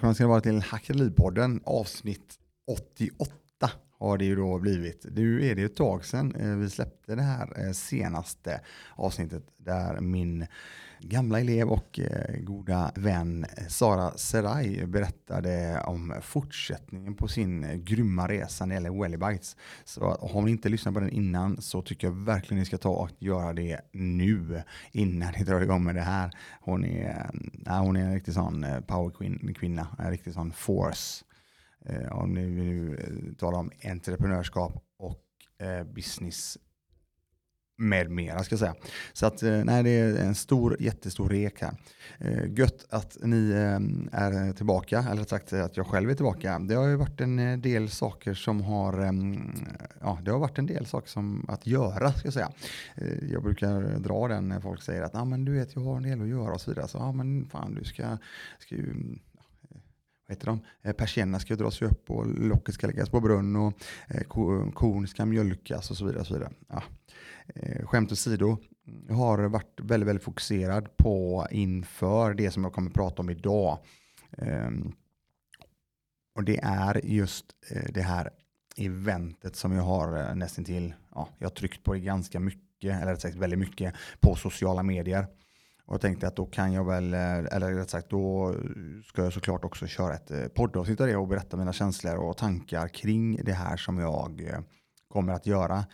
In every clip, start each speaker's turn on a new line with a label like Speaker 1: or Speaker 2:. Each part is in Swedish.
Speaker 1: Välkomna ska ni vara till Hackeripodden avsnitt 88 har det ju då blivit. Nu är det ett tag sedan eh, vi släppte det här eh, senaste avsnittet där min gamla elev och eh, goda vän Sara Serai berättade om fortsättningen på sin grymma resa när det gäller Wellybites. Så har ni inte lyssnat på den innan så tycker jag verkligen ni ska ta och göra det nu innan ni drar igång med det här. Hon är, eh, hon är en riktig sån eh, power kvinna, en riktig sån force om ni nu talar om entreprenörskap och business med mera ska jag säga. Så att eh, nej, det är en stor, jättestor rek här. Eh, gött att ni eh, är tillbaka, eller sagt att jag själv är tillbaka. Det har ju varit en del saker som har, ja det har varit en del saker som att göra ska jag säga. Jag brukar dra den när folk säger att ah, men du vet jag har en del att göra och så vidare. Så ja ah, men fan du ska, ska ju heter de? Persiennerna ska dras upp och locket ska läggas på brunn och korn kon ska mjölkas och så vidare. Och så vidare. Ja. Eh, skämt åsido, jag har varit väldigt, väldigt fokuserad på inför det som jag kommer att prata om idag. Ehm, och det är just eh, det här eventet som jag har eh, nästan till, ja, jag har tryckt på det ganska mycket, eller sagt väldigt mycket, på sociala medier. Och jag tänkte att då kan jag väl, eh, eller rätt sagt då ska jag såklart också köra ett poddavsnitt av det och berätta mina känslor och tankar kring det här som jag kommer att göra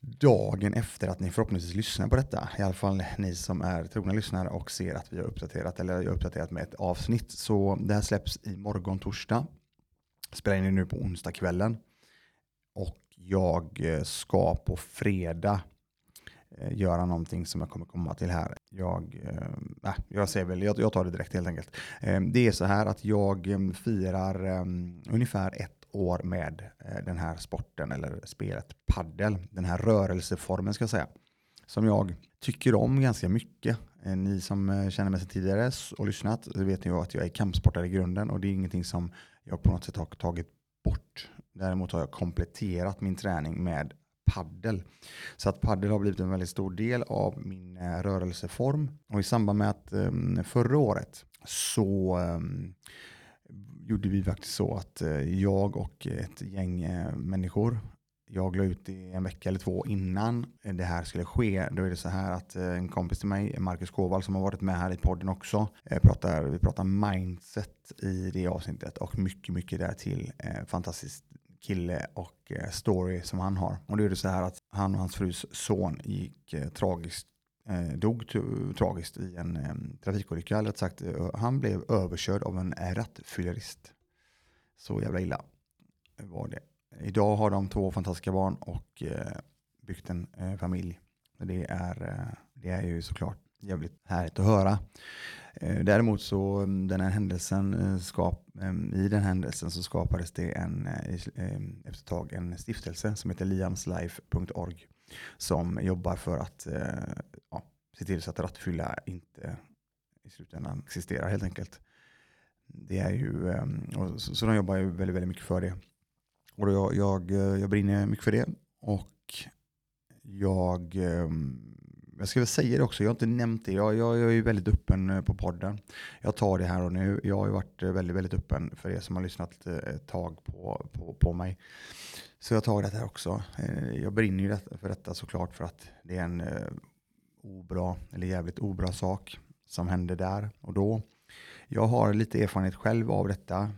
Speaker 1: dagen efter att ni förhoppningsvis lyssnar på detta. I alla fall ni som är trogna lyssnare och ser att vi har uppdaterat eller jag har uppdaterat med ett avsnitt. Så det här släpps i morgon torsdag. Spelar in nu på onsdagskvällen. Och jag eh, ska på fredag Eh, göra någonting som jag kommer komma till här. Jag, eh, äh, jag säger väl, jag, jag tar det direkt helt enkelt. Eh, det är så här att jag eh, firar äh, ungefär ett år med den här sporten eller spelet paddel. Den här rörelseformen ska jag säga. Som jag tycker om ganska mycket. Ni som känner mig sedan tidigare och lyssnat vet ju att jag är kampsportare i grunden och det är ingenting som jag på något sätt har tagit bort. Däremot har jag kompletterat min träning med paddel. Så att paddel har blivit en väldigt stor del av min eh, rörelseform. Och i samband med att ehm, förra året så ehm, gjorde vi faktiskt så att eh, jag och ett gäng eh, människor jag la ut det en vecka eller två innan det här skulle ske. Då är det så här att en kompis till mig, Marcus Kåvall, som har varit med här i podden också, pratar, vi pratar mindset i det avsnittet och mycket, mycket därtill. Fantastiskt kille och eh, story som han har. Och det är det så här att han och hans frus son gick eh, tragiskt eh, dog tragiskt i en eh, trafikolycka. Eller sagt, han blev överkörd av en rattfyllerist. Så jävla illa var det. Idag har de två fantastiska barn och eh, byggt en eh, familj. Det är, det är ju såklart jävligt härligt att höra. Eh, däremot så mm, den här händelsen, eh, skap, i den händelsen så skapades det en, eh, efter ett tag en stiftelse som heter liamslife.org som jobbar för att ja, se till så att rattfylla inte i slutändan existerar helt enkelt. Det är ju, så, så de jobbar ju väldigt, väldigt mycket för det. Och jag, jag, jag brinner mycket för det och jag jag ska väl säga det också, jag har inte nämnt det. Jag, jag, jag är väldigt öppen eh, på podden. Jag tar det här och nu. Jag har ju varit eh, väldigt, väldigt öppen för er som har lyssnat eh, ett tag på, på, på mig. Så jag tar det här också. Jag brinner ju för detta såklart för att det är en obra, eller jävligt obra sak som hände där och då. Jag har lite erfarenhet själv av detta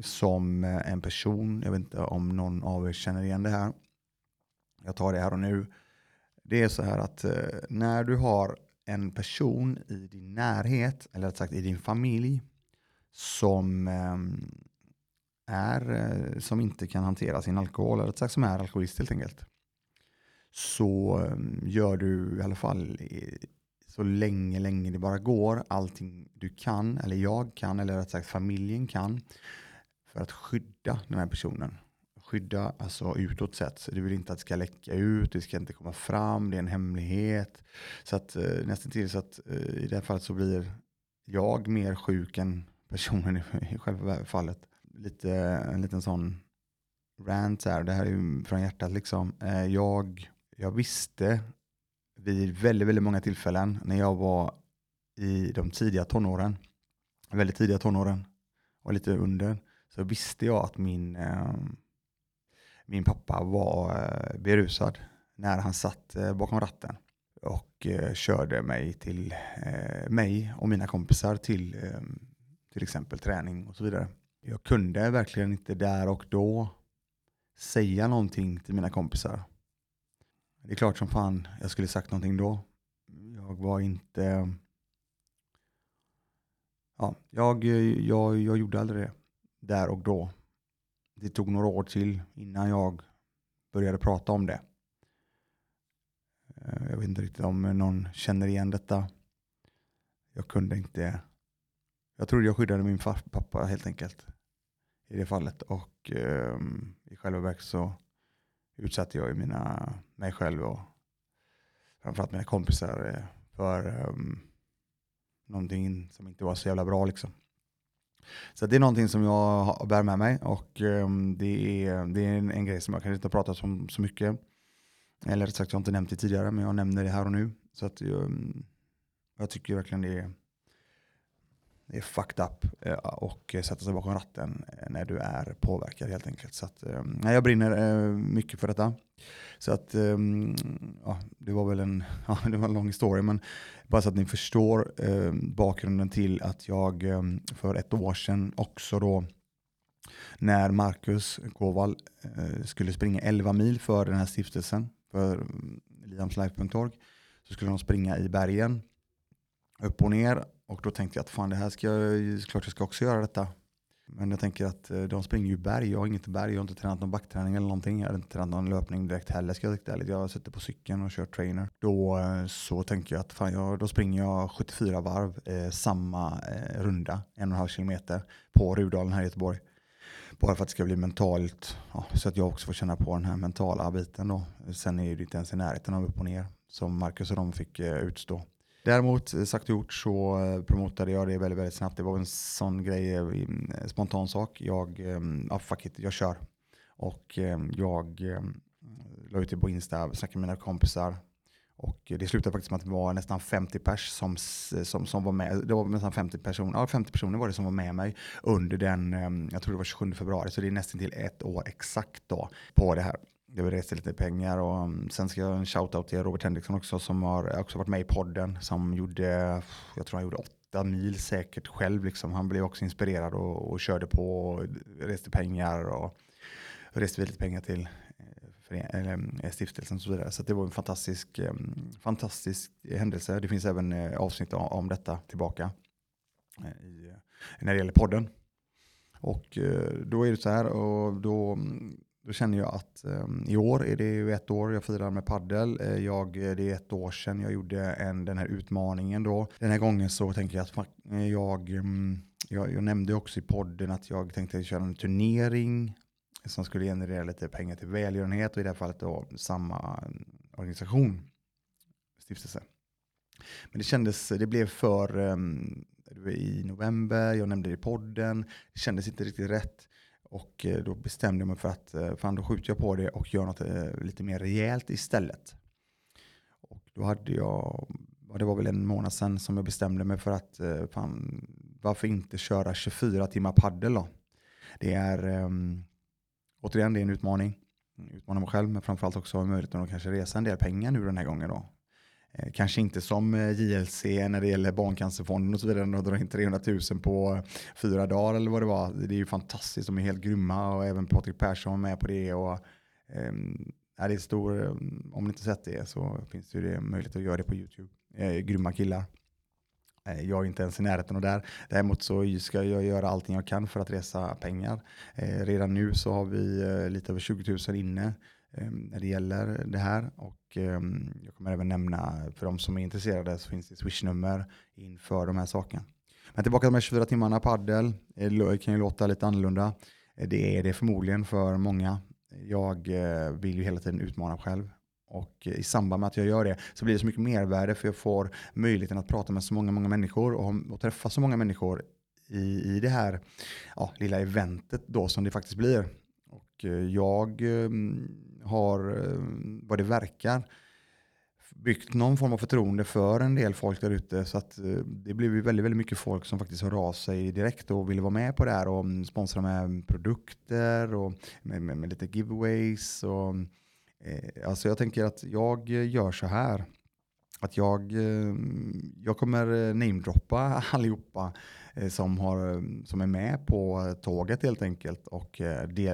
Speaker 1: som en person. Jag vet inte om någon av er känner igen det här. Jag tar det här och nu det är så här att eh, när du har en person i din närhet, eller rätt sagt i din familj, som eh, är, eh, som inte kan hantera sin alkohol, eller rätt sagt som är alkoholist helt enkelt, så ehm, gör du i alla fall så länge, länge det bara går allting du kan, eller jag kan, eller rätt sagt familjen kan, för att skydda den här personen skydda alltså utåt sett. så du vill inte att det ska läcka ut, det ska inte komma fram, det är en hemlighet. Så att eh, nästan till så att eh, i det här fallet så blir jag mer sjuk än personen i, i själva fallet. Lite, en liten sån rant här, det här är ju från hjärtat liksom. Eh, jag, jag visste vid väldigt, väldigt många tillfällen när jag var i de tidiga tonåren väldigt tidiga tonåren och lite under så visste jag att min, eh, min pappa var eh, berusad när han satt eh, bakom ratten och eh, körde mig till mig och mina kompisar till till exempel träning och så vidare. Jag kunde verkligen inte där och då säga någonting till mina kompisar. Det är klart som fan jag skulle sagt någonting då. Jag var inte... Ja, jag, jag, jag gjorde aldrig det där och då. Det tog några år till innan jag började prata om det. Eh, jag vet inte riktigt om någon känner igen detta. Jag kunde inte. Jag trodde jag skyddade min pappa helt enkelt i det fallet och um, i själva verket så utsatte jag mina, mig själv och framförallt mina kompisar eh, för um, någonting som inte var så jävla bra liksom. Så det är någonting som jag bär med mig och um, det, är, det är en, en, grej som jag kanske inte har pratat om så mycket. Eller rätt sagt, jag har inte nämnt det tidigare, men jag nämner det här och nu. Så att um, jag tycker verkligen det är, är fucked up eh, och sätta sig bakom ratten eh, när du är påverkad helt enkelt. Så att, ehm, nej, jag brinner eh, mycket för detta. Så att, ehm, ja, det var väl en, ja, det var en lång historia, men bara så att ni förstår ehm, bakgrunden till att jag för ett år sedan också då när Marcus Kowal skulle springa 11 mil för den här stiftelsen, för liamslife.org, så skulle de springa i bergen, upp och ner. Och då tänkte jag att fan det här ska jag, klart jag ska också göra detta. Men jag tänker att eh, de springer ju berg. Jag har inget berg. Jag har inte tränat någon backträning eller någonting. Jag har inte tränat någon löpning direkt heller ska jag säga Jag sitter på cykeln och kör trainer. Då eh, så tänker jag att fan, jag, då springer jag 74 varv eh, samma eh, runda, en och en halv kilometer på Rudalen här i Göteborg. Bara för att det ska bli mentalt, ja, så att jag också får känna på den här mentala biten då. Sen är det inte ens i närheten av upp och ner som Marcus och de fick eh, utstå. Däremot, eh, sagt och gjort, så eh, promotade jag det väldigt, väldigt snabbt. Det var en sån grej, eh, en spontan sak. Jag, ja fuck it, jag kör. Och jag la ut det på Insta, snackade med mina kompisar. Och det slutade faktiskt med att det var nästan 50 pers som, som, som var med. Det var nästan 50 personer, ja 50 personer var det som var med mig under den, jag tror det var 27 februari, så det är nästan till ett år exakt då på det här det var rest lite pengar och mm, sen ska jag en shoutout till Robert Henriksson också som har också varit med i podden som gjorde, jag tror han gjorde åtta mil säkert själv liksom. Han blev också inspirerad och, och körde på och reste pengar och reste lite pengar till eh, eller, eh, stiftelsen och så vidare. Så det var en fantastisk, eh, fantastisk händelse. Det finns även avsnitt om detta tillbaka i, när det gäller podden. Och då är det så här och då mm, då känner jag att um, i år är det ju ett år jag firar med paddel. Eh, jag, eh, det är ett år sedan jag gjorde en, den här utmaningen då. Den här gången så tänker jag att eh, jag, mm, jag, jag nämnde också i podden att jag tänkte köra en turnering som skulle generera lite pengar till välgörenhet och i det här fallet då samma mm, organisation, stiftelse. Men det kändes, det blev för um, i november, jag nämnde det i podden, det kändes inte riktigt rätt. Och eh, då bestämde jag mig för att eh, fan, då skjuter jag på det och gör något eh, lite mer rejält istället. Och då hade jag, det var väl en månad sedan som jag bestämde mig för att fan, varför inte köra 24 timmar paddel då? Det är um, återigen det är en utmaning. Utmana mig själv men framförallt också ha möjligheten att kanske resa en del pengar nu den här gången då. Eh, kanske inte som eh, JLC när det gäller Barncancerfonden och så vidare, De drar in 300 000 på eh, fyra dagar eller vad det var. Det är ju fantastiskt, de är helt grymma och även Patrik Persson var med på det. Och, ehm, är det stor, om ni inte sett det så finns det ju möjlighet att göra det på YouTube. Eh, grymma killar. Jag är inte ens i närheten av där. Däremot så ska jag göra allting jag kan för att resa pengar. Eh, redan nu så har vi lite över 20 000 inne Ehm, när det gäller det här. Och ehm, jag kommer även nämna, för de som är intresserade så finns det swishnummer inför de här sakerna. Men tillbaka till de här 24 timmarna paddel. Eh, det kan ju låta lite annorlunda. Eh, det är det förmodligen för många. Jag eh, vill ju hela tiden utmana själv. Och i samband med att jag gör det så blir det så mycket mervärde för jag får möjligheten att prata med så många, många människor och, och träffa så många människor i, i det här ja, lilla eventet då som det faktiskt blir. Och eh, jag eh, har, eh, vad det verkar, byggt någon form av förtroende för en del folk där ute. Så att det blev ju väldigt, väldigt mycket folk som faktiskt hörde av sig direkt och ville vara med på det här och mm, sponsra med produkter och med, med, med lite giveaways. Och, eh, alltså jag tänker att jag gör så här. Att jag, eh, jag kommer namedroppa allihopa Eh, som, har, eh, som är med på eh, tåget helt enkelt och de,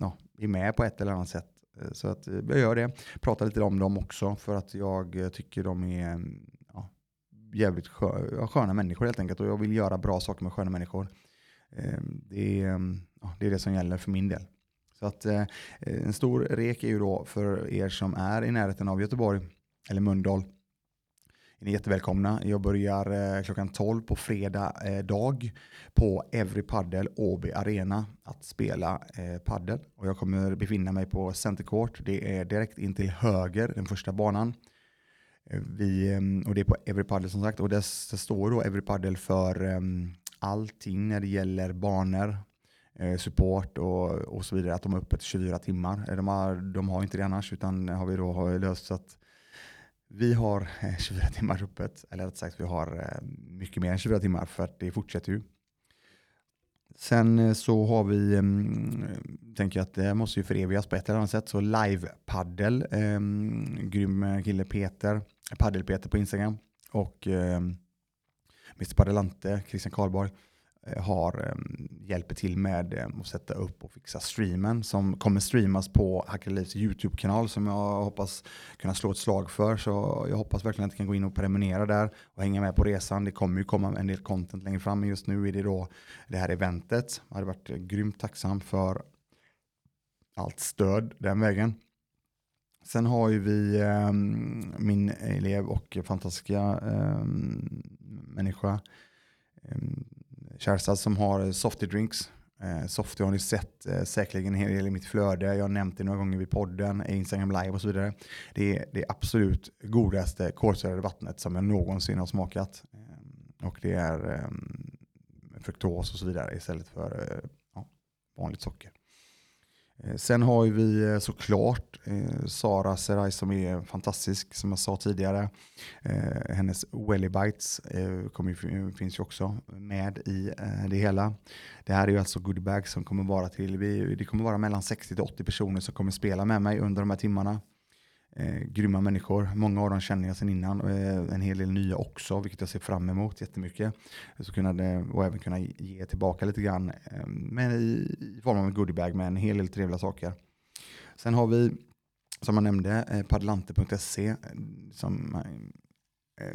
Speaker 1: ja, är med på ett eller annat sätt så att jag gör det. Pratar lite om dem också för att jag tycker de är mm, ja, jävligt skö sköna människor helt enkelt. Och jag vill göra bra saker med sköna människor. Det är, mm, ja, det är det som gäller för min del. Så att en stor rek är ju då för er som är i närheten av Göteborg eller Mölndal är ni jättevälkomna. Jag börjar eh, klockan 12 på fredag eh, dag på Every Paddle Åby Arena att spela eh, paddel. Och jag kommer befinna mig på Center Court. Det är direkt in till höger, den första banan. Eh, vi, eh, och det är på Every Paddle som sagt. Och det, står då Every Paddle för um, allting när det gäller banor, eh, support och, och så vidare. Att de har öppet 24 timmar. De har, de har inte det annars utan har vi då löst så att vi har eh, 24 timmar öppet, eller rätt sagt vi har eh, mycket mer än 24 timmar för att det fortsätter ju. Sen eh, så har vi, mm, tänker jag att det måste ju förevigas på ett eller annat sätt, så live-paddel, ehm, eh, grym kille Peter, paddel-Peter på Instagram och eh, Mr Paddelante, Christian Karlborg. Eh, har, eh, hjälper till med eh, att sätta upp och fixa streamen som kommer streamas på Hackerlivs YouTube-kanal som jag hoppas kunna slå ett slag för. Så jag hoppas verkligen att ni kan gå in och prenumerera där och hänga med på resan. Det kommer ju komma en del content längre fram men just nu är det då det här eventet. Jag hade varit grymt tacksam för allt stöd den vägen. Sen har ju vi eh, min elev och fantastiska eh, människa eh, Kersad som har Softy Drinks. Eh, Softy har ni sett eh, säkerligen en hel del i mitt flöde. Jag har nämnt det några gånger vid podden, Instagram live och så vidare. Det är det absolut godaste kolsyrade vattnet som jag någonsin har smakat. Eh, och det är eh, fruktos och så vidare istället för eh, ja, vanligt socker. Eh, sen har vi eh, såklart eh, Sara Serai som är fantastisk som jag sa tidigare. hennes WellyBites finns ju också med i det hela. Det här är ju alltså goodiebags som kommer vara till, det kommer vara mellan 60 80 personer som kommer spela med mig under de här timmarna eh, grymma människor. Många av dem känner jag sedan innan och eh, en hel del nya också, vilket jag ser fram emot jättemycket. Så kunna, eh, och även kunna ge tillbaka lite grann, eh, men i, i form av en goodiebag med en hel del trevliga saker. Sen har vi, som jag nämnde, eh, padlante.se eh, som eh,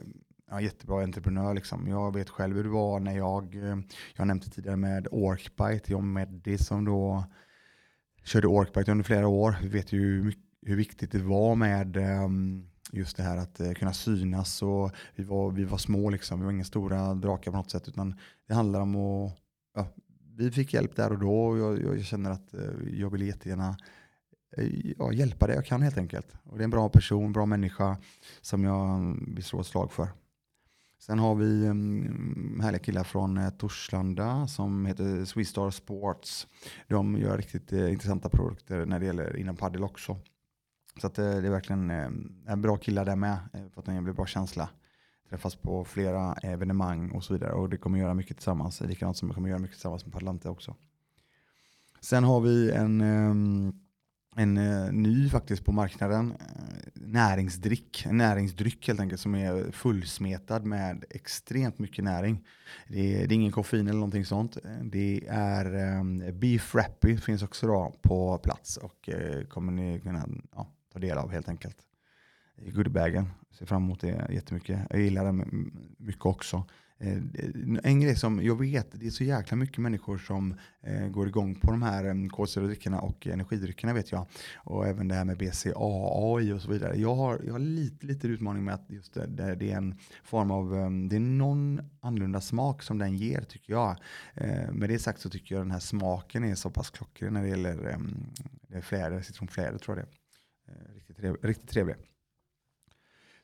Speaker 1: ja, jättebra entreprenör. Liksom. Jag vet själv hur det var när jag, eh, jag nämnde tidigare med Orkbite, John Meddy som då körde Orkbite under flera år. Vi vet ju mycket hur viktigt det var med ehm, just det här att eh, kunna synas. Och vi, var, vi var små, liksom. vi var inga stora drakar på något sätt. Utan det handlar om att, ja, vi fick hjälp där och då. Och jag, jag känner att eh, jag vill jättegärna eh, ja, hjälpa det jag kan helt enkelt. Och det är en bra person, bra människa som jag mm, vill slå ett slag för. Sen har vi um, härliga killar från uh, Torslanda som heter Swistar Sports. De gör riktigt uh, intressanta produkter när det gäller inom padel också. Så att, eh, det är verkligen eh, en bra killar där med. Eh, en jävligt bra känsla. Träffas på flera evenemang och så vidare. Och det kommer göra mycket tillsammans. Likadant som det kommer göra mycket tillsammans med Parlante också. Sen har vi en, eh, en eh, ny faktiskt på marknaden. Näringsdryck. En näringsdryck helt enkelt som är fullsmetad med extremt mycket näring. Det är, det är ingen koffein eller någonting sånt. Det är Beef Rappy finns också då på plats och kommer ni kunna ja, ta del av helt enkelt. I goodiebagen. Ser fram emot det jättemycket. Jag gillar den mycket också. Eh, en grej som jag vet, det är så jäkla mycket människor som eh, går igång på de här mm, kolsyradryckerna och energidryckerna vet jag. Och även det här med BCAA och så vidare. Jag har, jag har lite, lite utmaning med att just det, det är en form av, mm, det är någon annorlunda smak som den ger tycker jag. Eh, med det sagt så tycker jag den här smaken är så pass klockren när det gäller mm, det fläder, citronfläder tror jag det är. Riktigt, trevlig, riktigt trevlig.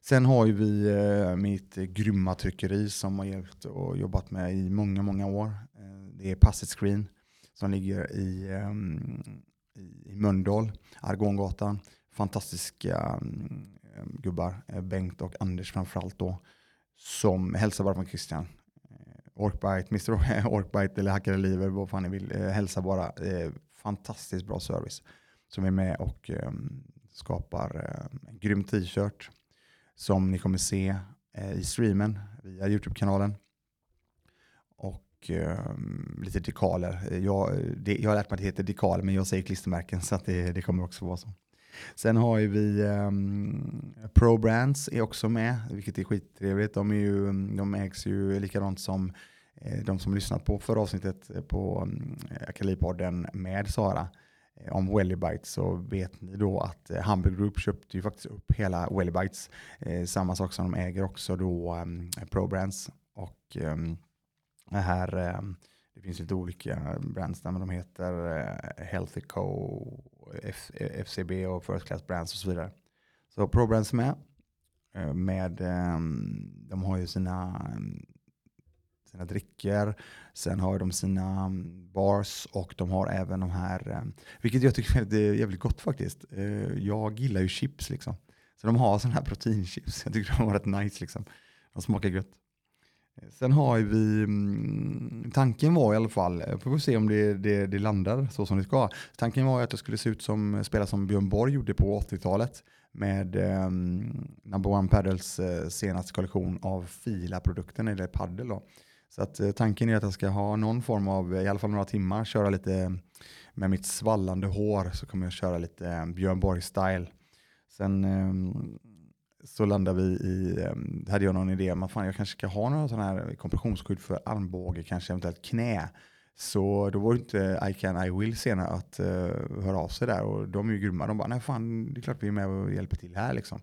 Speaker 1: Sen har ju vi eh, mitt grymma tryckeri som har hjälpt och jobbat med i många, många år. Eh, det är Passet Screen som ligger i, eh, i, Mölndal, Argongatan. Fantastiska ehm, eh, gubbar, Bengt och Anders framförallt då, som hälsar bara från Christian. Orkbite, Mr Orkbite eller Hackare Liver, vad fan ni vill, eh, hälsa bara. Eh, fantastiskt bra service som är med och ehm, skapar eh, en grym t-shirt som ni kommer se eh, i streamen via YouTube-kanalen. Och um, lite dekaler. Jag, det, jag har lärt mig att det heter dekaler men jag säger klistermärken så att det, det kommer också vara så. Sen har vi um, Pro Brands är också med, vilket är skittrevligt. De, är ju, de ägs ju likadant som eh, de som lyssnat på förra avsnittet på ehm, um, Akalipodden med Sara Eh, om Wellybites så vet ni då att eh, Humble Group köpte ju faktiskt upp hela Wellybites. Eh, samma sak som de äger också då um, Och um, det här, um, det finns lite olika brands där men de heter uh, Healthy Co, F, FCB och First Class Brands och så vidare. Så ProBrands är med. Med de har ju sina sina drycker. Sen har de sina mm, bars och de har även de här, mm, vilket jag tycker är jävligt gott faktiskt. Eh, jag gillar ju chips liksom. Så de har sådana här proteinchips. Jag tycker de var rätt nice liksom. De smakar gött. Eh, sen har vi, mm, tanken var i alla fall, eh, får vi se om det, det, det, landar så som det ska. Tanken var att jag skulle se ut som, spela som Björn Borg gjorde på 80-talet med um, Number One Paddles uh, senaste kollektion av Fila-produkten, eller paddel då. Så att, eh, tanken är att jag ska ha någon form av, i alla fall några timmar, köra lite med mitt svallande hår så kommer jag köra lite eh, Björn Borg-style. Sen ehm, så landade vi i, ehm, hade jag någon idé, men fan jag kanske ska ha några sådana här kompressionsskydd för armbåge, kanske eventuellt knä. Så då var det inte I can, I will senare att uh, höra av sig där och de är ju grymma. De bara, nej fan det är klart vi är med och hjälper till här liksom.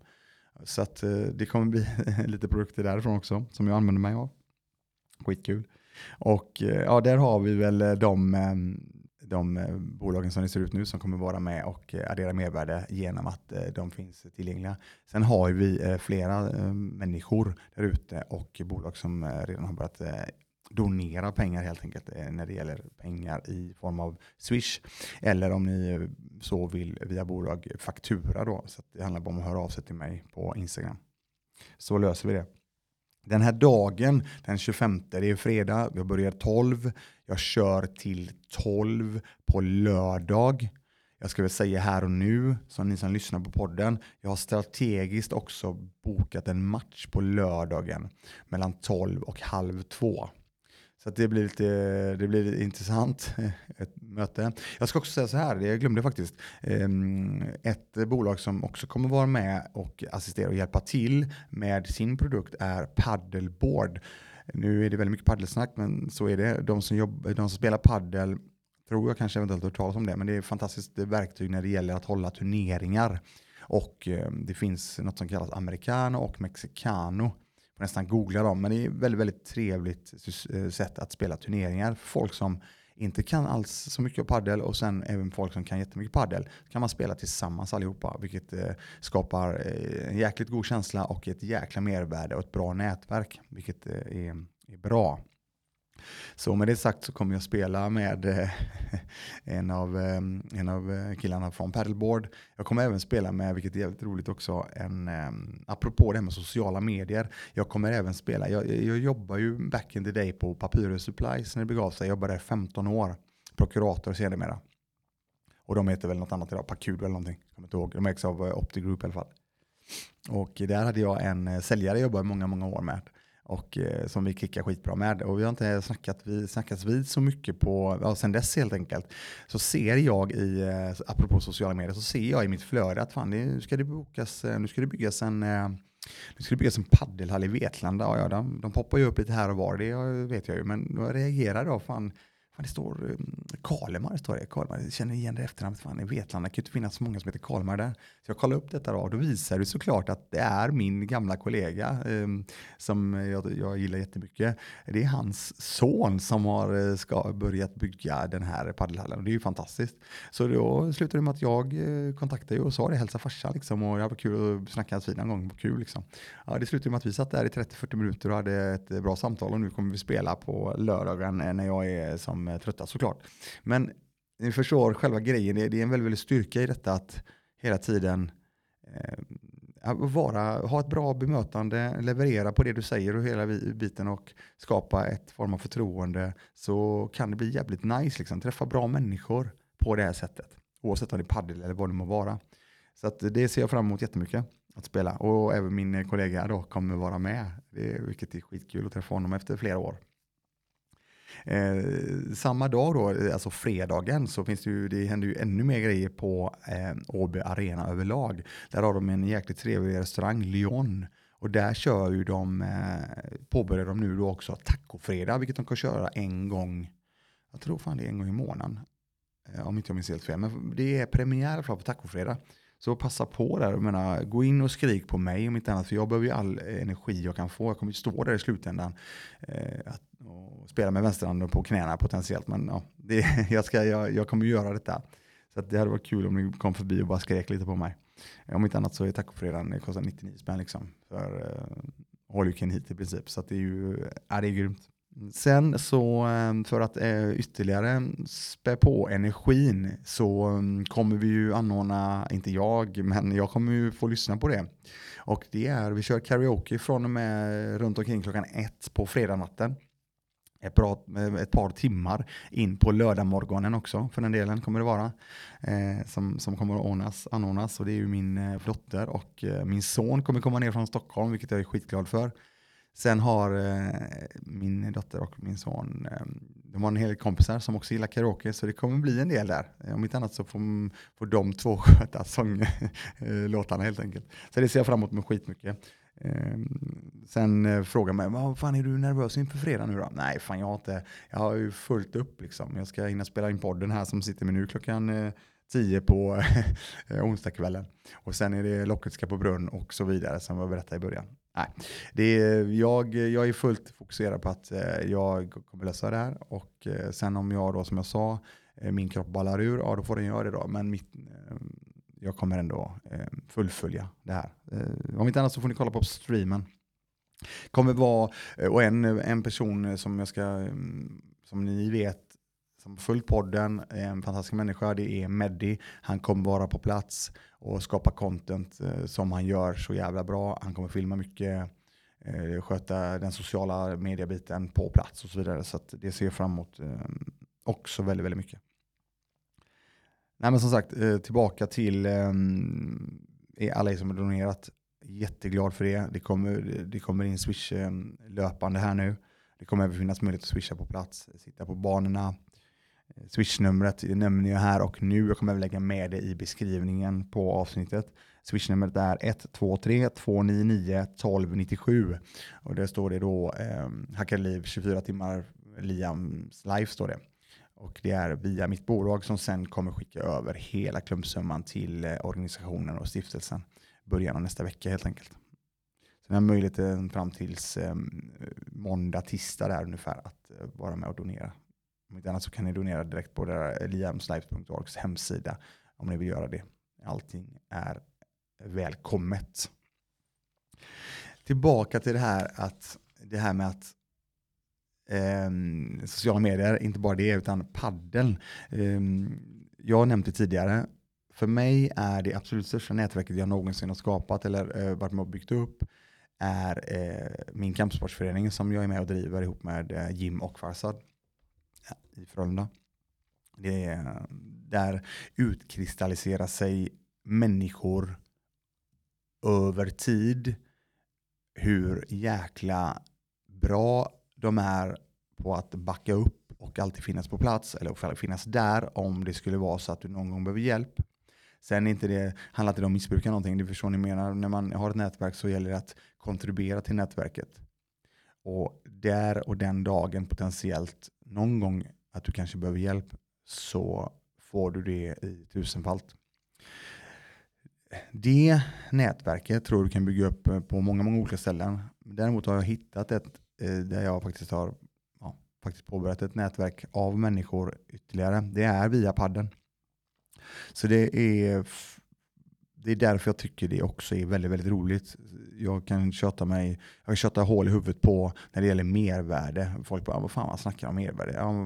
Speaker 1: Så att uh, det kommer bli lite produkter därifrån också som jag använder mig av. Skitkul. Och eh, ja, där har vi väl eh, de, eh, de bolagen som det ser ut nu som kommer vara med och addera mervärde genom att de finns tillgängliga. Sen har vi flera människor där ute och bolag som redan har börjat donera pengar helt enkelt när det gäller pengar i form av Swish. Eller om ni så vill via bolag faktura då. Så det handlar bara om att höra av sig till mig på Instagram. Så löser vi det. Den här dagen, den 25, det är fredag, jag börjar 12, jag kör till 12 på lördag. Jag ska väl säga här och nu, som ni som lyssnar på podden, jag har strategiskt också bokat en match på lördagen mellan 12 och halv 2. Så det blir lite det blir lite intressant ett möte. Jag ska också säga så här, jag glömde faktiskt. Ehm, ett bolag som också kommer vara med och assistera och hjälpa till med sin produkt är Paddleboard. Nu är det väldigt mycket paddelsnack, men så är det. De som, jobbar, de som spelar paddel tror jag kanske eventuellt hört talas om det, men det är ett fantastiskt verktyg när det gäller att hålla turneringar. Och ehm, det finns något som kallas americano och mexicano nästan googla dem, men det är ett väldigt, väldigt trevligt eh, sätt att spela turneringar. Folk som inte kan alls så mycket paddel och sen även folk som kan jättemycket paddel kan man spela tillsammans allihopa vilket eh, skapar eh, en jäkligt god känsla och ett jäkla mervärde och ett bra nätverk vilket eh, är, är bra. Så med det sagt så kommer jag spela med eh, en, av, eh, en av eh, killarna från Paddleboard. Jag kommer även spela med, vilket är jävligt roligt också, en, eh, apropå det här med sociala medier. Jag kommer även spela, jag, jag jobbar ju back in the day på Papyrus Supplies när det begav sig. Jag jobbade där 15 år, prokurator sedermera. Och de heter väl något annat idag, Pacudo eller någonting. Jag kommer inte ihåg. De ägs av eh, Opti Group i alla fall. Och där hade jag en säljare jag jobbade många, många år med och eh, som vi kickar skitbra med. Och vi har inte snackat, vi snackats vid så mycket på, ja, sen dess helt enkelt. Så ser jag i, eh, apropå sociala medier, så ser jag i mitt flöde att fan, nu ska det bokas, eh, nu ska det byggas en eh, nu ska det byggas en paddelhall i Vetlanda. Ja, ja, de, de poppar ju upp lite här och var, det vet jag ju. Men då reagerar jag, fan, Fan, det står um, Kalmar, står det. Kalmar. Jag känner igen det efternamnet. Fan, I Vetlanda kan ju inte finnas så många som heter Kalmar där. Så jag kollade upp detta då, och då visar det såklart att det är min gamla kollega um, som jag, jag gillar jättemycket. Det är hans son som har eh, ska, börjat bygga den här paddelhallen och det är ju fantastiskt. Så då slutade det med att jag eh, kontaktade och sa det, hälsa farsan liksom och det var kul att snacka vid någon gång, kul liksom. Ja, det slutade med att vi satt där i 30-40 minuter och hade ett eh, bra samtal och nu kommer vi spela på lördagen när jag är som Liksom, eh, trötta såklart. Men ni förstår själva grejen, det är en väldigt, väldigt styrka i detta att hela tiden eh, vara, ha ett bra bemötande, leverera på det du säger och hela biten och skapa ett form av förtroende så kan det bli jävligt nice. Liksom. Träffa bra människor på det här sättet. Oavsett om det är padel eller vad det må vara. Så att det ser jag fram emot jättemycket att spela. Och även min kollega då kommer vara med. Det, vilket är skitkul att träffa honom efter flera år. Eh, samma dag då, alltså fredagen, så finns det ju, det händer ju ännu mer grejer på eh, Åby Arena överlag. Där har de en jäkligt trevlig restaurang, Lyon. Och där kör ju de, eh, påbörjar de nu då också tacofredag, vilket de kan köra en gång, jag tror fan det är en gång i månaden. Eh, om inte jag minns helt fel, men det är premiär på tacofredag. Så passa på där. Jag menar, gå in och skrik på mig om inte annat. För jag behöver ju all energi jag kan få. Jag kommer ju stå där i slutändan. Eh, att, och spela med vänsterhanden på knäna potentiellt. Men ja, det, jag, ska, jag, jag kommer göra detta. Så det hade varit kul om ni kom förbi och bara skrek lite på mig. Eh, om inte annat så är tacofredagen, det kostar 99 spänn liksom. För eh, all you can hit i princip. Så det är ju, ja, det är grymt. Sen så ehm, för att eh, ytterligare spä på energin så ehm, kommer vi ju anordna, inte jag, men jag kommer ju få lyssna på det. Och det är, vi kör karaoke från och med runt omkring klockan ett på fredagnatten. Ett, bra, eh, ett par timmar in på lördagmorgonen också för den delen kommer det vara. Eh, som, som kommer att ordnas, anordnas och det är ju min eh, dotter och eh, min son kommer komma ner från Stockholm vilket jag är skitglad för. Sen har eh, min dotter och min son, eh, de har en hel del kompisar som också gillar karaoke, så det kommer bli en del där. Eh, om inte annat så får, får de två sköta sånglåtarna eh, helt enkelt. Så det ser jag fram emot med skitmycket. Eh, sen eh, frågar mig, vad fan är du nervös inför fredag nu då? Nej, fan jag har inte, jag har ju fullt upp liksom. Jag ska hinna spela in podden här som sitter med nu klockan eh, eh, tio på eh, onsdagskvällen. Och sen är det locket ska på brunn och så vidare som jag berättade i början. Nej, det är, jag, jag är fullt fokuserad på att eh, jag kommer lösa det här och eh, sen om jag då som jag sa, min kropp ballar ur, ja då får den göra det då. Men mitt, jag kommer ändå fullfölja det här. Om inte annat så får ni kolla på streamen. Kommer vara, och en, en person som jag ska, mm, som ni vet, som följt podden, eh, en fantastisk människa, det är Meddi. Han kommer vara på plats och skapa content eh, som han gör så jävla bra. Han kommer filma mycket, eh, sköta den sociala mediebiten på plats och så vidare. Så det ser jag fram emot också väldigt, väldigt mycket. Nej men som sagt, tillbaka till alla er som har donerat. Jätteglad för det. Det kommer, det kommer in Swish löpande här nu. Det kommer även finnas möjlighet att swisha på plats, sitta på banorna, Swishnumret nämner jag här och nu. Jag kommer även lägga med det i beskrivningen på avsnittet. Swishnumret är 123 299 1297 och där står det då eh, Hackarliv 24 timmar Liams life står det. Och det är via mitt bolag som sen kommer skicka över hela klumpsumman till eh, organisationen och stiftelsen början av nästa vecka helt enkelt. Så den här möjligheten fram tills eh, måndag, tisdag där ungefär att eh, vara med och donera. Om inte annat så kan ni donera direkt på liamslife.orgs hemsida om ni vill göra det. Allting är välkommet. Tillbaka till det här, att, det här med att eh, sociala medier, inte bara det, utan paddeln. Eh, jag har nämnt det tidigare. För mig är det absolut största nätverket jag någonsin har skapat eller eh, varit med och byggt upp är eh, min kampsportsförening som jag är med och driver ihop med eh, Jim och Farsad i Frölunda. Det är, där utkristalliserar sig människor över tid hur jäkla bra de är på att backa upp och alltid finnas på plats eller finnas där om det skulle vara så att du någon gång behöver hjälp. Sen inte det, handlar inte det om att missbruka någonting, det förstår ni menar. När man har ett nätverk så gäller det att kontribuera till nätverket. Och där och den dagen potentiellt någon gång att du kanske behöver hjälp så får du det i tusenfalt. Det nätverket tror du kan bygga upp eh, på många, många olika ställen. Däremot har jag hittat ett eh, där jag faktiskt har ja, faktiskt påbörjat ett nätverk av människor ytterligare. Det är via padden. Så det är det är därför jag tycker det också är väldigt, väldigt roligt. Jag kan köta mig, jag kan köta hål i huvudet på när det gäller mervärde. Folk bara, vad fan man snackar om mervärde? Ja,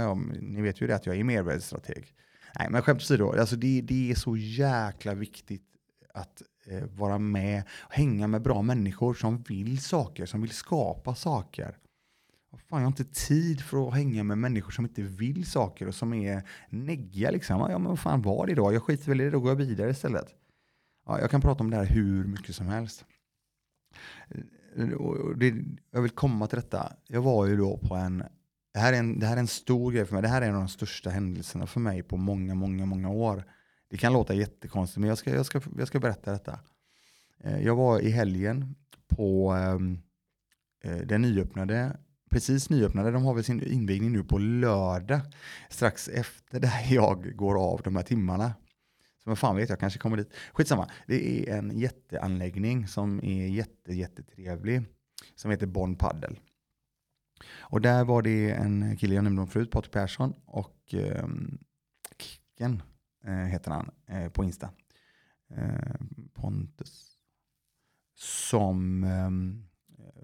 Speaker 1: ja, ni vet ju det att jag är mervärdesstrateg. Nej, men skämt åsido, alltså det, det är så jäkla viktigt att eh, vara med och hänga med bra människor som vill saker, som vill skapa saker. Fan, jag har inte tid för att hänga med människor som inte vill saker och som är negga. Liksom. Ja, men vad fan var det då? Jag skiter väl i det, då går jag vidare istället. Ja, jag kan prata om det här hur mycket som helst. Det, jag vill komma till detta. Jag var ju då på en det här, är en, det här är en stor grej för mig. Det här är en av de största händelserna för mig på många, många, många år. Det kan låta jättekonstigt, men jag ska, jag ska, jag ska berätta detta. Eh, jag var i helgen på ehm, eh, den nyöppnade, precis nyöppnade, de har väl sin invigning nu på lördag, strax efter där jag går av de här timmarna. Men fan vet, jag kanske kommer dit. Skitsamma, det är en jätteanläggning som är jätte, jättetrevlig, som heter Bonn Paddel. Och där var det en kille jag nämnde om förut, Patrik Persson, och eh, Kicken eh, heter han eh, på Insta. Eh, Pontus. Som eh,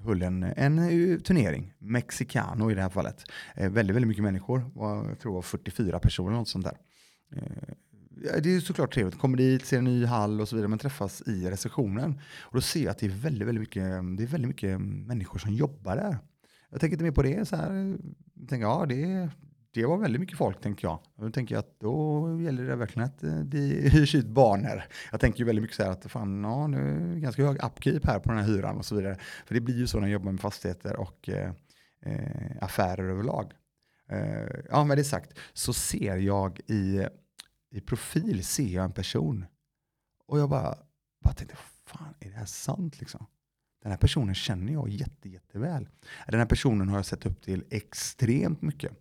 Speaker 1: höll en, en eh, turnering, Mexicano i det här fallet. Eh, väldigt, väldigt mycket människor, var, jag tror det var 44 personer eller något sånt där. Eh, det är såklart trevligt. Kommer dit, ser en ny hall och så vidare, men träffas i receptionen. Och då ser jag att det är väldigt, väldigt mycket, det är väldigt mycket människor som jobbar där. Jag tänker inte mer på det. Så här. Jag tänker, ja, det, det var väldigt mycket folk, tänker jag. Då tänker jag att då gäller det verkligen att eh, det hyrs ut banor. Jag tänker ju väldigt mycket så här att fan, ja, nu är det ganska hög upkeep här på den här hyran och så vidare. För det blir ju så när jag jobbar med fastigheter och eh, eh affärer överlag. Eh, ja, med det sagt så ser jag i, i profil ser jag en person och jag bara, bara tänkte, fan är det här sant liksom? Den här personen känner jag jätte, jätteväl. Den här personen har jag sett upp till extremt mycket.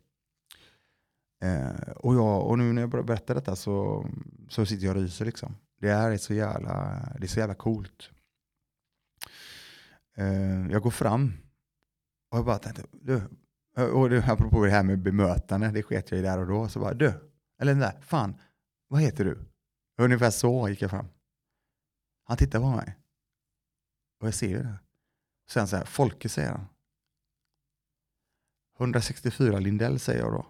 Speaker 1: Eh, och, jag, och nu när jag berättar detta så, så sitter jag och ryser. Liksom. Det är så jävla, det är så jävla coolt. Eh, jag går fram och jag bara tänkte, du, och det, apropå det här med bemötande, det sket jag i där och då. Så bara, du, eller den där, fan, vad heter du? Ungefär så gick jag fram. Han tittar på mig. Och jag ser ju det. Sen så här, Folke säger han. 164 Lindell säger jag då.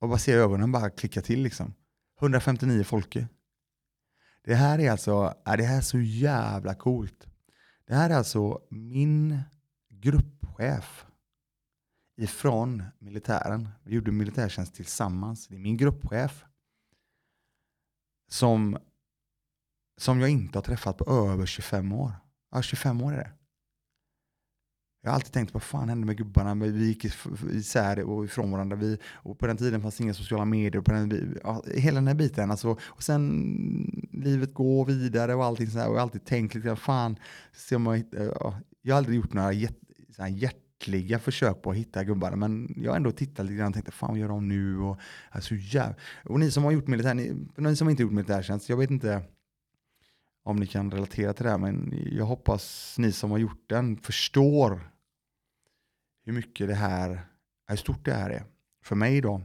Speaker 1: Och bara ser ögonen bara klicka till liksom. 159 Folke. Det här är alltså, är det här är så jävla coolt. Det här är alltså min gruppchef ifrån militären. Vi gjorde militärtjänst tillsammans. Det är min gruppchef som som jag inte har träffat på över 25 år. Ja, 25 år är det. Jag har alltid tänkt, vad fan hände med gubbarna? Vi gick isär och ifrån varandra. Vi, och på den tiden fanns inga sociala medier. På den, ja, hela den här biten. Alltså, och sen livet går vidare och allting sådär. Och jag har alltid tänkt lite, fan, se om jag, ja, jag har aldrig gjort några hjärt, äckliga försök på att hitta gubbarna. Men jag har ändå tittat lite grann och tänkte, fan vad gör de nu? Och, alltså, jäv... och ni som har gjort militär, ni, ni som inte gjort militärtjänst, jag vet inte om ni kan relatera till det här, men jag hoppas ni som har gjort den förstår hur mycket det här, hur stort det här är. För mig då.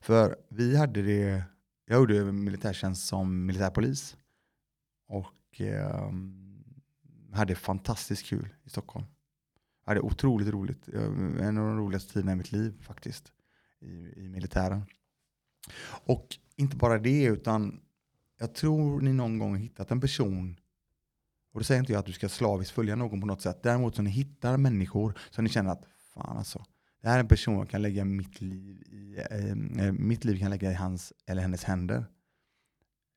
Speaker 1: För vi hade det, jag gjorde militärtjänst som militärpolis och eh, hade fantastiskt kul i Stockholm. Jag hade otroligt roligt, en av de roligaste tiderna i mitt liv faktiskt, i, i militären. Och inte bara det, utan jag tror ni någon gång hittat en person, och då säger inte jag att du ska slaviskt följa någon på något sätt, däremot så ni hittar människor som ni känner att fan alltså, det här är en person jag kan lägga mitt liv i, äh, mitt liv kan lägga i hans eller hennes händer.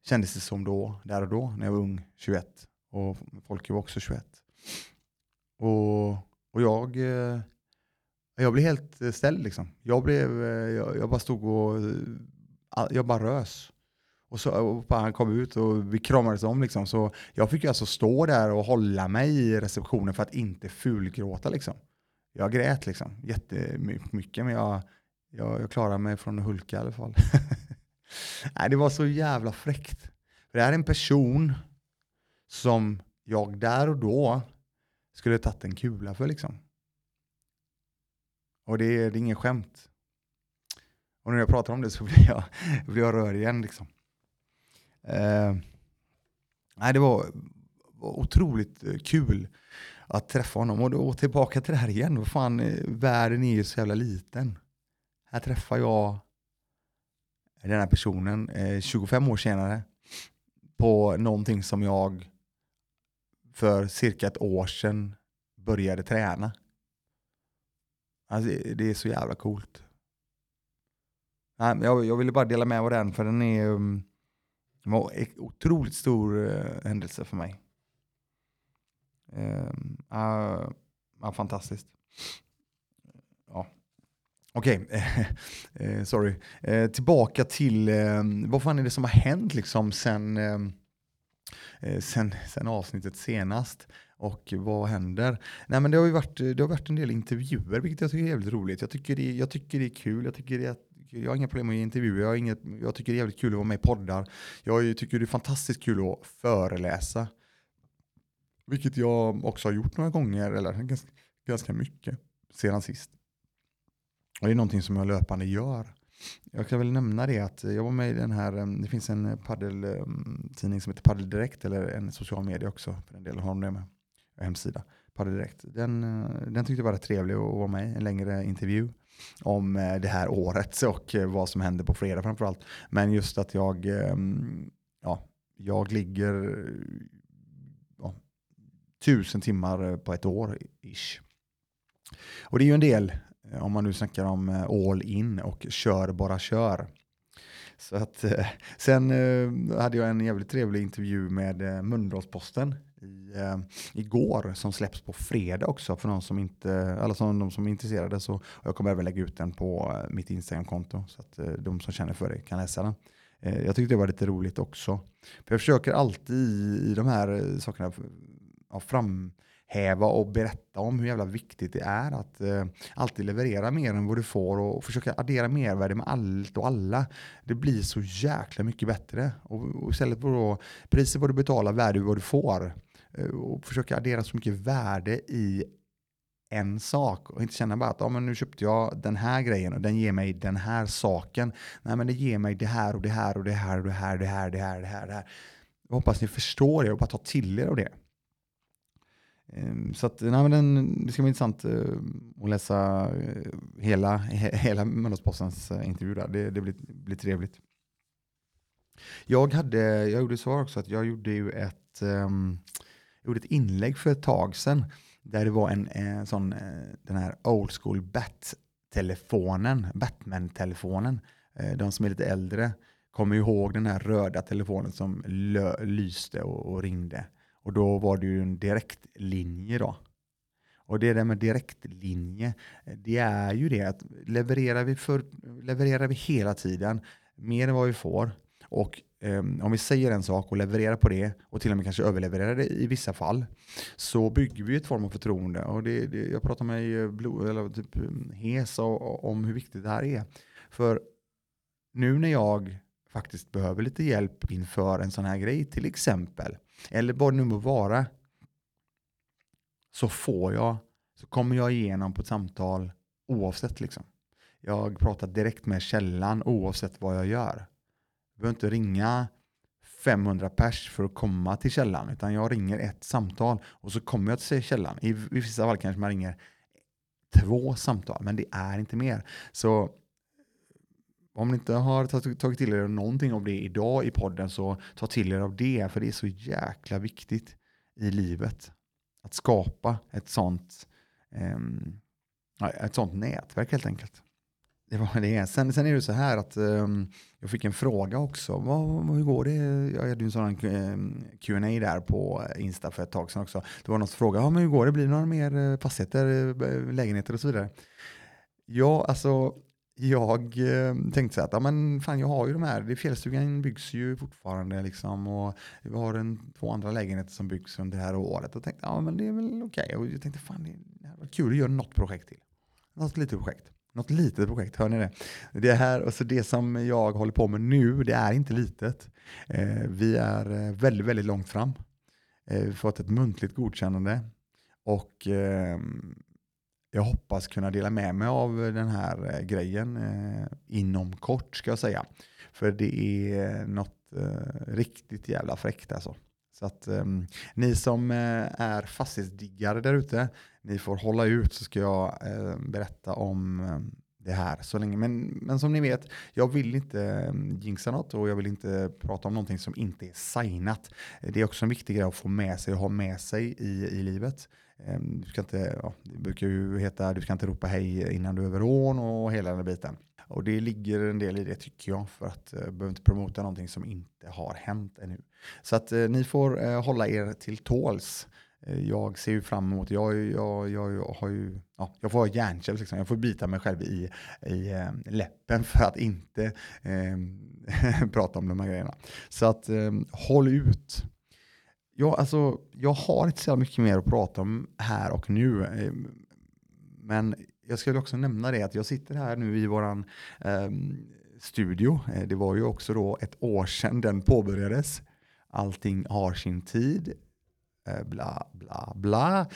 Speaker 1: Kändes det som då, där och då, när jag var ung, 21. Och folk var också 21. Och, och jag, eh, jag blev helt eh, ställd liksom. Jag, blev, eh, jag, jag bara stod och jag bara rös. Och, så, och han kom ut och vi kramades om. Liksom. Så jag fick alltså stå där och hålla mig i receptionen för att inte fulgråta. Liksom. Jag grät liksom, jättemycket, men jag, jag, jag klarade mig från att hulka i alla fall. Nej, det var så jävla fräckt. För det här är en person som jag där och då skulle tagit en kula för. Liksom. Och det är, det är ingen skämt. Och när jag pratar om det så blir jag, blir jag rörd igen. Liksom. Eh, nej, det var, var otroligt kul att träffa honom. Och då tillbaka till det här igen. Vad fan, eh, världen är ju så jävla liten. Här träffar jag den här personen eh, 25 år senare på någonting som jag för cirka ett år sedan började träna. Alltså, det är så jävla coolt. Jag, jag ville bara dela med mig av den för den är um, var en otroligt stor uh, händelse för mig. Uh, uh, uh, fantastiskt. Ja. Okej, okay. Eh, sorry. Eh, tillbaka till vad fan är det som har hänt liksom sen, ehm, Eh, sen, sen avsnittet senast? Och vad händer? Nej men det har ju varit, det har varit en del intervjuer vilket jag tycker är jävligt roligt. Jag tycker det, jag tycker det är kul. Jag, tycker det är, jag har inga problem med intervjuer. Jag, har inget, jag tycker det är jävligt kul att vara med i poddar. Jag tycker det är fantastiskt kul att föreläsa. Vilket jag också har gjort några gånger, eller ganska, ganska mycket, sedan sist. Och det är någonting som jag löpande gör. Jag kan väl nämna det att jag var med i den här, eh, det finns en eh, paddeltidning eh, som heter Paddel Direkt, eller en social media också för den delen, har de det med hemsida, Padel Direkt. Den, den tyckte jag var rätt trevlig att vara med i, en längre intervju om det här året och vad som händer på fredag framförallt. Men just att jag, ja, jag ligger ja, tusen timmar på ett år ish. Och det är ju en del Eh, om man nu snackar om eh, all in och kör bara kör. Så att, eh, sen hade jag en jävligt trevlig intervju med Mölndalsposten i, igår som släpps på fredag också för de som inte, alla som, de som är intresserade. Så, jag kommer även lägga ut den på mitt Instagram-konto så att de som känner för det kan läsa den. Jag tyckte det var lite roligt också. För jag försöker alltid i, i de här sakerna ja, framhäva och berätta om hur jävla viktigt det är att eh, alltid leverera mer än vad du får och, försöka addera mervärde med allt och alla. Det blir så jäkla mycket bättre. Och, och istället för då priset vad du betalar, värde vad du får. Eh, och försöka addera så mycket värde i en sak och inte känna bara att ah, men nu köpte jag den här grejen och den ger mig den här saken. Nej men det ger mig det här och det här och det här och det här, det här, det här, det här. Det här. Jag hoppas ni förstår det och bara tar till er av det. Ehm, så att, nej, men den, det ska bli intressant eh, att läsa eh, hela, hela Mölndalspostens eh, intervju där. Det, det blir, blir trevligt. Jag, hade, jag gjorde så också att jag gjorde ju ett um, gjorde ett inlägg för ett tag sedan där det var en, en sån, den här old school bat-telefonen, Batman-telefonen. De som är lite äldre kommer ihåg den här röda telefonen som lyste och, och, ringde. Och då var det ju en direktlinje då. Och det där med direktlinje, det är ju det att levererar vi, för, levererar vi hela tiden mer än vad vi får och um, om vi säger en sak och levererar på det och till och med kanske överlevererar det i vissa fall så bygger vi ett form av förtroende. Och det, det, jag pratar med eh, blod, eller typ mm, Hes om hur viktigt det här är. För nu när jag faktiskt behöver lite hjälp inför en sån här grej till exempel, eller vad det nu må vara, så får jag, så kommer jag igenom på ett samtal oavsett liksom. Jag pratar direkt med källan oavsett vad jag gör. Jag behöver inte ringa 500 pers för att komma till källan, utan jag ringer ett samtal och så kommer jag till källan. I, vissa fall kanske man ringer två samtal, men det är inte mer. Så om ni inte har tagit till er någonting av det idag i podden så ta till er av det, för det är så jäkla viktigt i livet. Att skapa ett sånt, um, ett sånt nätverk helt enkelt. Det var det. Sen, sen är det så här att um, jag fick en fråga också. Vad, hur går det? Jag hade ju en sån um, ehm, Q&A där på Insta för ett tag sedan också. Det var någon som frågade, ja, men hur går det? Blir det några mer eh, fastigheter, eh, lägenheter och så vidare? Ja, alltså jag eh, tänkte så att, ja men fan jag har ju de här, fjällstugan byggs ju fortfarande liksom och vi har en, två andra lägenheter som byggs under det här året och tänkte, ja men det är väl okej. Okay. Och jag tänkte, fan det, hade varit kul att göra något projekt till. Något litet projekt. Något litet projekt, hör ni det? Det, här, alltså det som jag håller på med nu, det är inte litet. Eh, vi är eh, väldigt, väldigt långt fram. Eh, vi har fått ett muntligt godkännande och eh, jag hoppas kunna dela med mig av den här eh, grejen eh, inom kort ska jag säga. För det är något eh, riktigt jävla fräckt alltså. Så att um, ni som uh, är fastighetsdiggare där ute, ni får hålla ut så ska jag uh, berätta om uh, det här så länge. Men, men som ni vet, jag vill inte mm, jinxa något och jag vill inte prata om någonting som inte är signat. Det är också en viktig grej att få med sig och ha med sig i, i livet. Ehm, du ska inte, ja, det brukar ju heta, du ska inte ropa hej innan du är över ån och hela den biten. Och det ligger en del i det tycker jag för att uh, behöver inte promota någonting som inte har hänt ännu. Så att eh, ni får eh, hålla er till tåls. Eh, jag ser ju fram emot, jag, jag, jag, jag har ju, ja, jag får ha hjärnkäpp liksom. jag får bita mig själv i, i eh, läppen för att inte ehm, prata om de här grejerna. Så att ehm, håll ut. Ja, alltså, jag har inte så mycket mer att prata om här och nu. Eh, men jag skulle också nämna det att jag sitter här nu i våran ehm, eh, studio. Det var ju också då ett år sedan den påbörjades. Allting har sin tid. Eh, bla, bla, bla.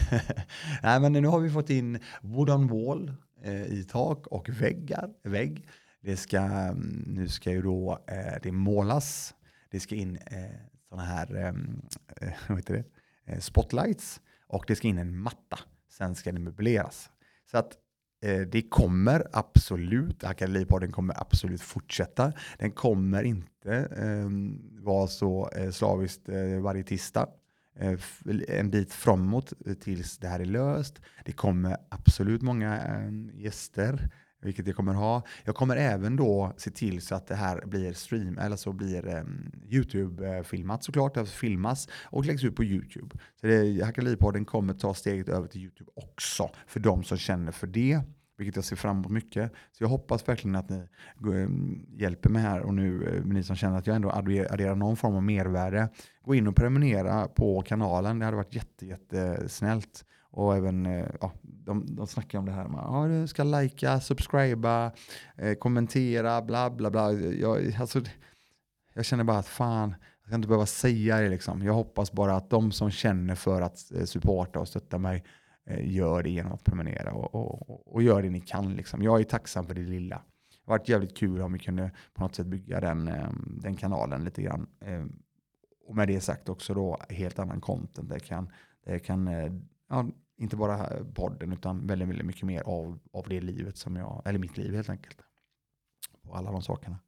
Speaker 1: Nej, men nu har vi fått in wooden wall eh, i tak och väggar, vägg. Det ska, mm, nu ska ju då eh, det målas. Det ska in eh, sådana här eh, vad heter det? Eh, spotlights och det ska in en matta. Sen ska det möbleras. Så att eh, det kommer absolut, Akademipodden kommer absolut fortsätta. Den kommer inte eh, vara så eh, slaviskt eh, varje tisdag. Eh, en bit framåt eh, tills det här är löst. Det kommer absolut många eh, gäster vilket jag kommer ha. Jag kommer även då se till så att det här blir stream, eller så blir ehm, um, YouTube-filmat eh, såklart, det filmas och läggs ut på YouTube. Så Hackeripodden kommer ta steget över till YouTube också, för de som känner för det vilket jag ser fram emot mycket. Så jag hoppas verkligen att ni um, hjälper mig här och nu, uh, ni som känner att jag ändå adderar någon form av mervärde, gå in och prenumerera på kanalen. Det hade varit jätte, jättesnällt. Och även, uh, ja, de, de snackar om det här med att du ska likea, subscriba, eh, kommentera, bla bla bla. Jag, alltså, jag känner bara att fan, jag ska inte behöva säga det liksom. Jag hoppas bara att de som känner för att eh, supporta och stötta mig eh, gör det genom att prenumerera och, och, och, gör det ni kan. Liksom. Jag är tacksam för det lilla. Det har varit jävligt kul om vi kunde på något sätt bygga den, eh, den kanalen lite grann. Eh, och med det sagt också då helt annan content. Det kan, det kan eh, ja, inte bara podden utan väldigt, väldigt mycket mer av, av det livet som jag, eller mitt liv helt enkelt. Och alla de sakerna.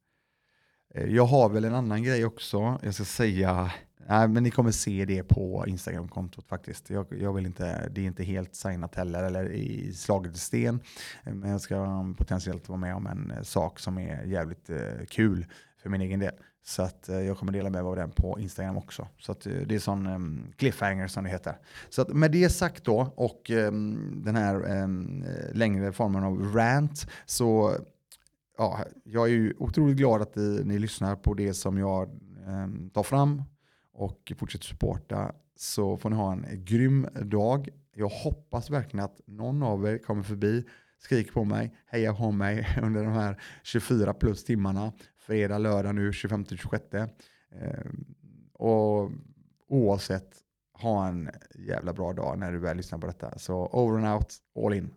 Speaker 1: Eh, jag har väl en annan grej också. Jag ska säga, nej, men ni kommer se det på Instagram-kontot faktiskt. Jag, jag, vill inte, det är inte helt signat heller eller i slaget i sten. Eh, men jag ska potentiellt vara med om en eh, sak som är jävligt kul för min egen del. Så att eh, jag kommer dela med mig av den på Instagram också. Så att eh, det är sån um, cliffhanger som det heter. Så att med det sagt då och um, den här um, längre formen av rant så ja, jag är ju otroligt glad att ni, ni lyssnar på det som jag tar fram och fortsätter supporta så får ni ha en grym dag. Jag hoppas verkligen att någon av er kommer förbi, skriker på mig, hejar på mig under de här 24 plus timmarna fredag, lördag nu 25-26. Eh, och oavsett, ha en jävla bra dag när du väl lyssnar på detta. Så over and out, all in.